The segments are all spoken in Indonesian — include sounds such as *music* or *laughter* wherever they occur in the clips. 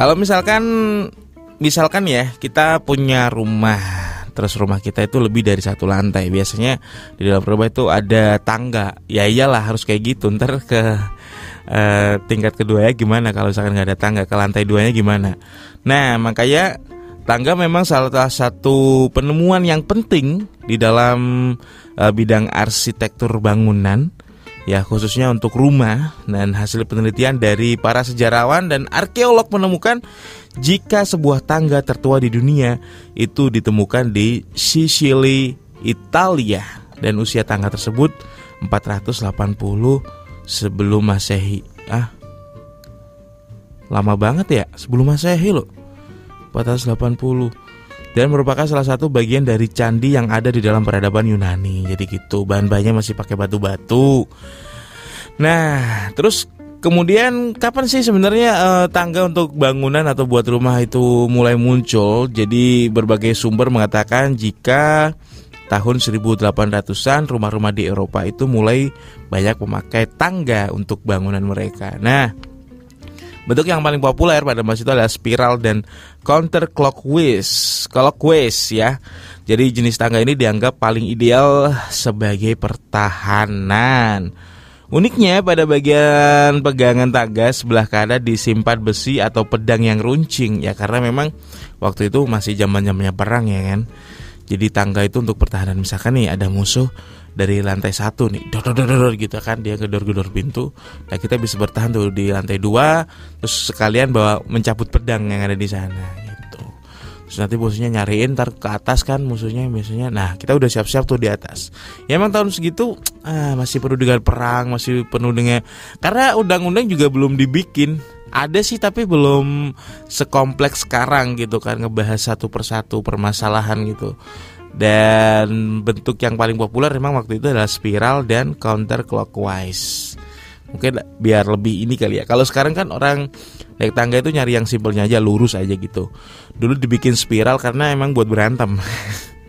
Kalau misalkan misalkan ya kita punya rumah terus rumah kita itu lebih dari satu lantai. Biasanya di dalam rumah itu ada tangga. Ya iyalah harus kayak gitu. Ntar ke uh, tingkat kedua ya gimana? Kalau misalkan nggak ada tangga ke lantai duanya gimana? Nah makanya tangga memang salah satu penemuan yang penting di dalam uh, bidang arsitektur bangunan ya khususnya untuk rumah dan hasil penelitian dari para sejarawan dan arkeolog menemukan jika sebuah tangga tertua di dunia itu ditemukan di Sicily, Italia dan usia tangga tersebut 480 sebelum Masehi. Ah. Lama banget ya sebelum Masehi loh. 480 dan merupakan salah satu bagian dari candi yang ada di dalam peradaban Yunani. Jadi gitu, bahan-bahannya masih pakai batu-batu. Nah, terus kemudian kapan sih sebenarnya uh, tangga untuk bangunan atau buat rumah itu mulai muncul? Jadi berbagai sumber mengatakan jika tahun 1800-an rumah-rumah di Eropa itu mulai banyak memakai tangga untuk bangunan mereka. Nah, Bentuk yang paling populer pada masa itu adalah spiral dan counterclockwise, clockwise ya. Jadi jenis tangga ini dianggap paling ideal sebagai pertahanan. Uniknya pada bagian pegangan tangga sebelah kanan disimpan besi atau pedang yang runcing ya karena memang waktu itu masih zaman-zamannya perang ya kan. Jadi tangga itu untuk pertahanan. Misalkan nih ada musuh dari lantai satu nih dor dor dor gitu kan. Dia gedor-gedor pintu. Nah kita bisa bertahan tuh di lantai dua terus sekalian bawa mencabut pedang yang ada di sana gitu. Terus nanti musuhnya nyariin ntar ke atas kan musuhnya biasanya. Nah kita udah siap-siap tuh di atas. Ya emang tahun segitu ah, masih perlu dengan perang masih penuh dengan karena undang-undang juga belum dibikin ada sih tapi belum sekompleks sekarang gitu kan ngebahas satu persatu permasalahan gitu. Dan bentuk yang paling populer memang waktu itu adalah spiral dan counter clockwise mungkin biar lebih ini kali ya. Kalau sekarang kan orang naik tangga itu nyari yang simpelnya aja lurus aja gitu. Dulu dibikin spiral karena emang buat berantem *laughs*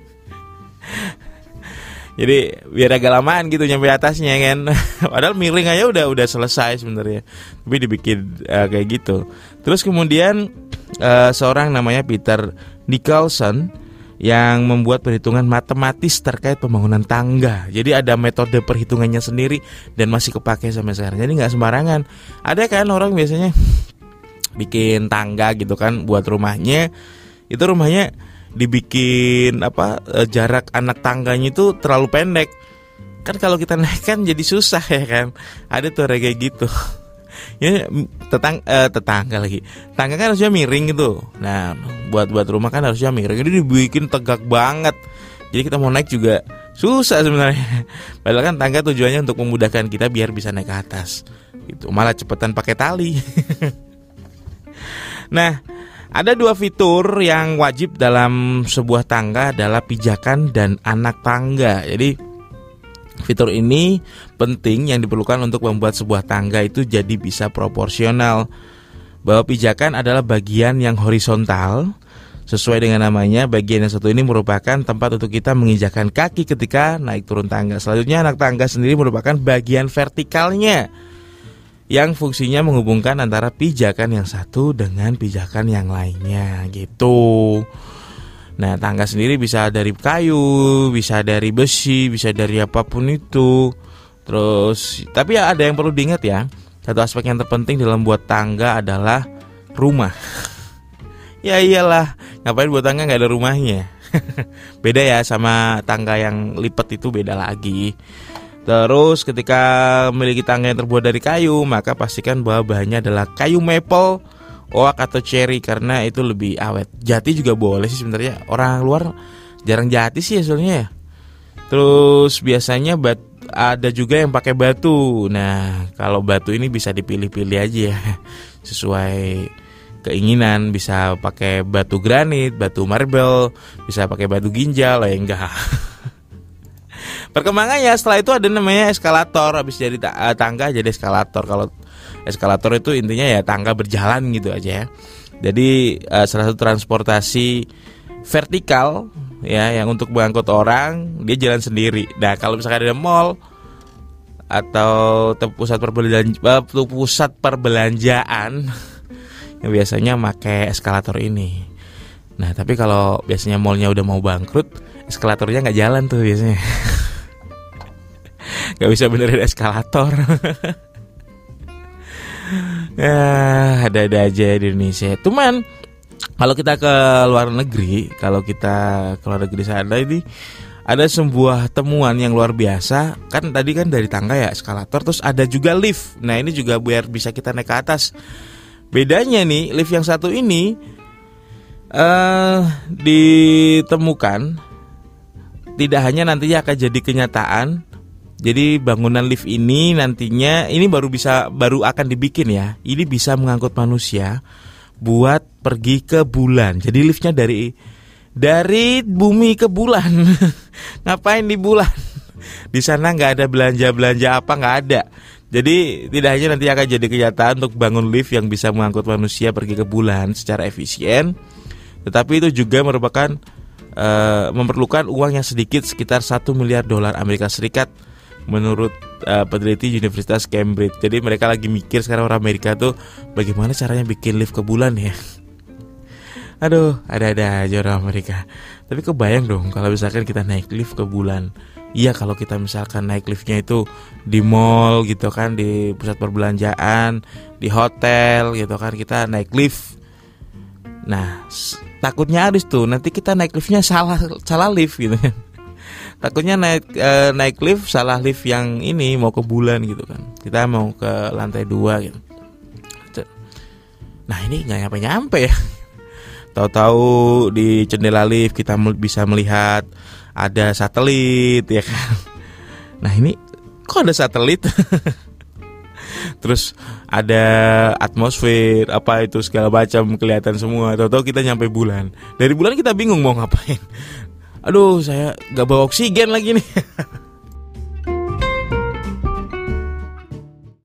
jadi biar agak lamaan gitu nyampe atasnya kan *laughs* padahal miring aja udah udah selesai sebenarnya tapi dibikin uh, kayak gitu terus kemudian uh, seorang namanya Peter Nicholson yang membuat perhitungan matematis terkait pembangunan tangga. Jadi ada metode perhitungannya sendiri dan masih kepake sampai sekarang. Jadi nggak sembarangan. Ada kan orang biasanya bikin tangga gitu kan buat rumahnya. Itu rumahnya dibikin apa e, jarak anak tangganya itu terlalu pendek. Kan kalau kita naik kan jadi susah ya kan. Ada tuh kayak gitu. *laughs* Ya tetang eh, tetangga lagi. Tangga kan harusnya miring gitu. Nah buat buat rumah kan harusnya miring. Ini dibikin tegak banget. Jadi kita mau naik juga susah sebenarnya. *laughs* Padahal kan tangga tujuannya untuk memudahkan kita biar bisa naik ke atas. Itu malah cepetan pakai tali. *laughs* Nah ada dua fitur yang wajib dalam sebuah tangga adalah pijakan dan anak tangga jadi Fitur ini penting yang diperlukan untuk membuat sebuah tangga itu jadi bisa proporsional. Bahwa pijakan adalah bagian yang horizontal. Sesuai dengan namanya, bagian yang satu ini merupakan tempat untuk kita menginjakan kaki ketika naik turun tangga. Selanjutnya, anak tangga sendiri merupakan bagian vertikalnya yang fungsinya menghubungkan antara pijakan yang satu dengan pijakan yang lainnya gitu. Nah, tangga sendiri bisa dari kayu, bisa dari besi, bisa dari apa pun itu. Terus, tapi ya ada yang perlu diingat ya. Satu aspek yang terpenting dalam buat tangga adalah rumah. *laughs* ya iyalah, ngapain buat tangga nggak ada rumahnya? *laughs* beda ya sama tangga yang lipat itu beda lagi. Terus ketika memiliki tangga yang terbuat dari kayu, maka pastikan bahwa bahannya adalah kayu maple oak atau cherry karena itu lebih awet. Jati juga boleh sih sebenarnya. Orang luar jarang jati sih hasilnya ya. Terus biasanya bat, ada juga yang pakai batu. Nah, kalau batu ini bisa dipilih-pilih aja ya. *laughs* Sesuai keinginan bisa pakai batu granit, batu marble, bisa pakai batu ginjal, ya enggak. *laughs* Perkembangannya setelah itu ada namanya eskalator, habis jadi tangga jadi eskalator. Kalau eskalator itu intinya ya tangga berjalan gitu aja ya. Jadi uh, salah satu transportasi vertikal ya yang untuk mengangkut orang dia jalan sendiri. Nah kalau misalkan ada mall atau pusat perbelanjaan, pusat perbelanjaan *laughs* yang biasanya pakai eskalator ini. Nah tapi kalau biasanya mallnya udah mau bangkrut, eskalatornya nggak jalan tuh biasanya. *laughs* Gak bisa benerin eskalator. ya *laughs* ada-ada aja di Indonesia. Cuman kalau kita ke luar negeri, kalau kita ke luar negeri sana ini ada sebuah temuan yang luar biasa. Kan tadi kan dari tangga ya eskalator, terus ada juga lift. Nah ini juga biar bisa kita naik ke atas. Bedanya nih lift yang satu ini uh, ditemukan tidak hanya nantinya akan jadi kenyataan. Jadi bangunan lift ini nantinya ini baru bisa baru akan dibikin ya. Ini bisa mengangkut manusia buat pergi ke bulan. Jadi liftnya dari dari bumi ke bulan. *laughs* Ngapain di bulan? Di sana nggak ada belanja-belanja apa nggak ada. Jadi tidak hanya nanti akan jadi kenyataan untuk bangun lift yang bisa mengangkut manusia pergi ke bulan secara efisien, tetapi itu juga merupakan uh, memerlukan uang yang sedikit sekitar 1 miliar dolar Amerika Serikat menurut uh, peneliti Universitas Cambridge. Jadi mereka lagi mikir sekarang orang Amerika tuh bagaimana caranya bikin lift ke bulan ya. *laughs* Aduh, ada-ada aja orang Amerika. Tapi kebayang dong kalau misalkan kita naik lift ke bulan. Iya kalau kita misalkan naik liftnya itu di mall gitu kan, di pusat perbelanjaan, di hotel gitu kan, kita naik lift. Nah, takutnya harus tuh nanti kita naik liftnya salah salah lift gitu kan. Takutnya naik e, naik lift salah lift yang ini mau ke bulan gitu kan. Kita mau ke lantai dua gitu. Nah ini nggak nyampe-nyampe ya. *laughs* Tahu-tahu di jendela lift kita bisa melihat ada satelit ya kan. *laughs* Nah ini kok ada satelit? *laughs* Terus ada atmosfer apa itu segala macam kelihatan semua. Tahu-tahu kita nyampe bulan. Dari bulan kita bingung mau ngapain. Aduh saya gak bawa oksigen lagi nih. *laughs*